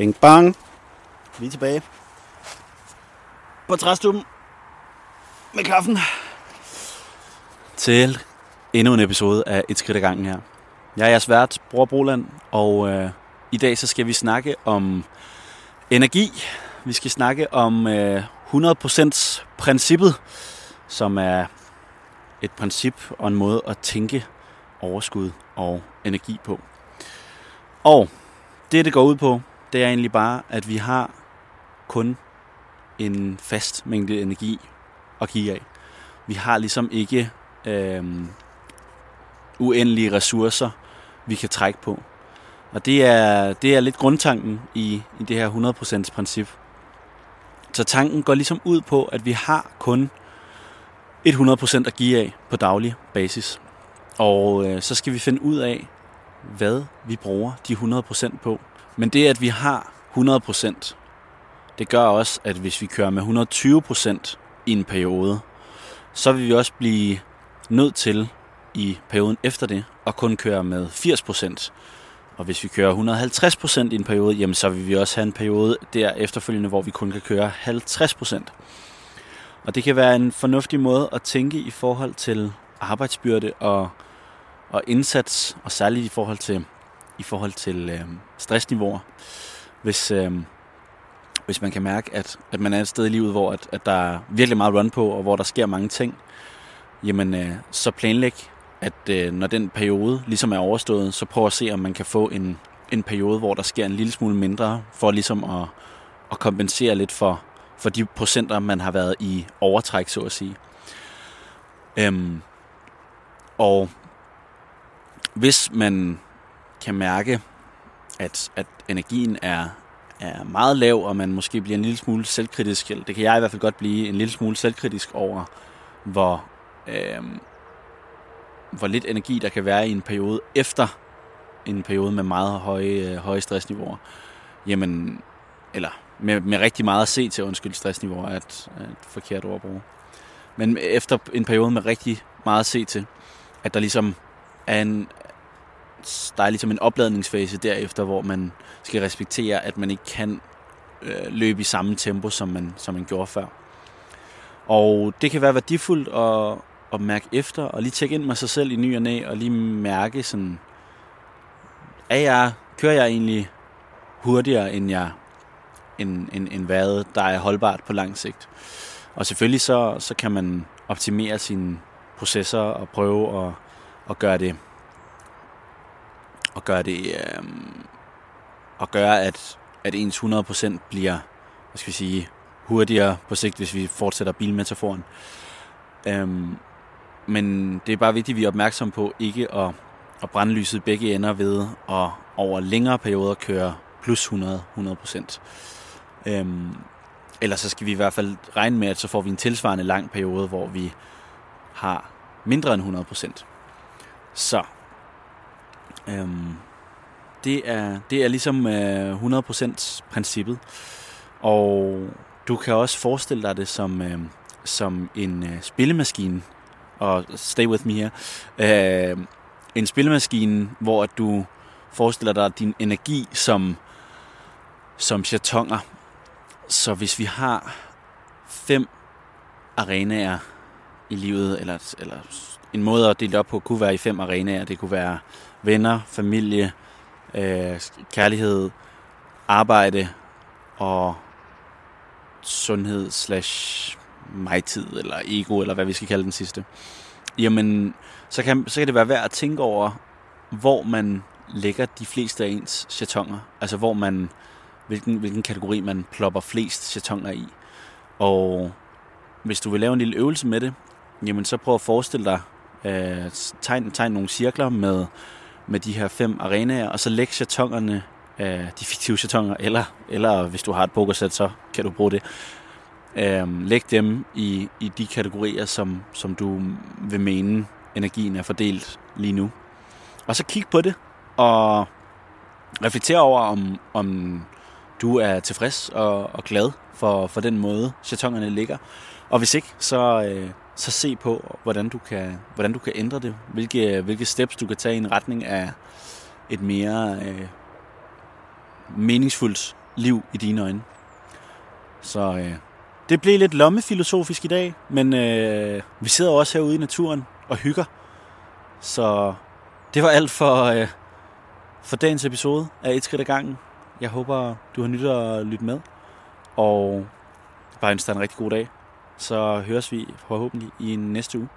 Bing bang. Vi er tilbage. På træstuben. Med kaffen. Til endnu en episode af Et skridt ad gangen her. Jeg er jeres vært, Bror Broland, og øh, i dag så skal vi snakke om energi. Vi skal snakke om øh, 100% princippet, som er et princip og en måde at tænke overskud og energi på. Og det, det går ud på, det er egentlig bare, at vi har kun en fast mængde energi at give af. Vi har ligesom ikke øh, uendelige ressourcer, vi kan trække på. Og det er, det er lidt grundtanken i, i det her 100% princip. Så tanken går ligesom ud på, at vi har kun 100% at give af på daglig basis. Og øh, så skal vi finde ud af, hvad vi bruger de 100% på. Men det, at vi har 100%, det gør også, at hvis vi kører med 120% i en periode, så vil vi også blive nødt til i perioden efter det at kun køre med 80%. Og hvis vi kører 150% i en periode, jamen så vil vi også have en periode der efterfølgende, hvor vi kun kan køre 50%. Og det kan være en fornuftig måde at tænke i forhold til arbejdsbyrde og, og indsats, og særligt i forhold til, i forhold til øh, stressniveauer. Hvis, øh, hvis man kan mærke, at, at man er et sted i livet, hvor at, at der er virkelig meget run på, og hvor der sker mange ting, jamen øh, så planlæg, at øh, når den periode ligesom er overstået, så prøv at se, om man kan få en, en periode, hvor der sker en lille smule mindre, for ligesom at, at kompensere lidt for, for de procenter, man har været i overtræk, så at sige. Øhm, og hvis man kan mærke, at, at energien er, er meget lav, og man måske bliver en lille smule selvkritisk, eller det kan jeg i hvert fald godt blive en lille smule selvkritisk over, hvor, øh, hvor lidt energi der kan være i en periode efter en periode med meget høje, høje stressniveauer, jamen, eller med, med rigtig meget at se til, undskyld, stressniveau er et, er et forkert ord at bruge. Men efter en periode med rigtig meget at se til, at der ligesom er en, der er ligesom en opladningsfase derefter, hvor man skal respektere, at man ikke kan øh, løbe i samme tempo, som man, som man gjorde før. Og det kan være værdifuldt at, at mærke efter, og lige tjekke ind med sig selv i ny og næ, og lige mærke sådan, er jeg, kører jeg egentlig hurtigere, end jeg end, end, end hvad der er holdbart på lang sigt. Og selvfølgelig så, så kan man optimere sine processer og prøve at, at gøre det og gøre det øh, og gøre at at ens 100% bliver hvad skal vi sige hurtigere på sigt, hvis vi fortsætter bilmetaforen. Øhm, men det er bare vigtigt, at vi er opmærksom på ikke at, at brænde lyset begge ender ved at over længere perioder køre plus 100, 100%. Øhm, ellers så skal vi i hvert fald regne med, at så får vi en tilsvarende lang periode, hvor vi har mindre end 100%. Så øhm, det, er, det er ligesom øh, 100% princippet. Og du kan også forestille dig det som, øh, som en øh, spillemaskine. Og stay with me her. Øh, en spillemaskine, hvor at du forestiller dig din energi som, som chatonger. Så hvis vi har fem arenaer i livet, eller, eller en måde at dele op på, kunne være i fem arenaer. Det kunne være venner, familie, øh, kærlighed, arbejde og sundhed slash mig-tid, eller ego, eller hvad vi skal kalde den sidste. Jamen, så kan, så kan det være værd at tænke over, hvor man lægger de fleste af ens chatonger. Altså hvor man hvilken, hvilken kategori man plopper flest chatonger i. Og hvis du vil lave en lille øvelse med det, jamen så prøv at forestille dig, øh, tegn, tegn nogle cirkler med, med de her fem arenaer, og så læg chatongerne, øh, de fiktive chatonger, eller, eller hvis du har et pokersæt, så kan du bruge det. Øh, læg dem i, i de kategorier, som, som du vil mene, energien er fordelt lige nu. Og så kig på det, og reflekter over, om, om du er tilfreds og, og glad for, for den måde, chatongerne ligger. Og hvis ikke, så, øh, så se på, hvordan du kan, hvordan du kan ændre det. Hvilke, hvilke steps du kan tage i en retning af et mere øh, meningsfuldt liv i dine øjne. Så øh, det blev lidt lommefilosofisk i dag, men øh, vi sidder også herude i naturen og hygger. Så det var alt for, øh, for dagens episode af Et skridt ad gangen. Jeg håber, du har nyttet at lytte med. Og bare ønsker dig en rigtig god dag. Så høres vi forhåbentlig i næste uge.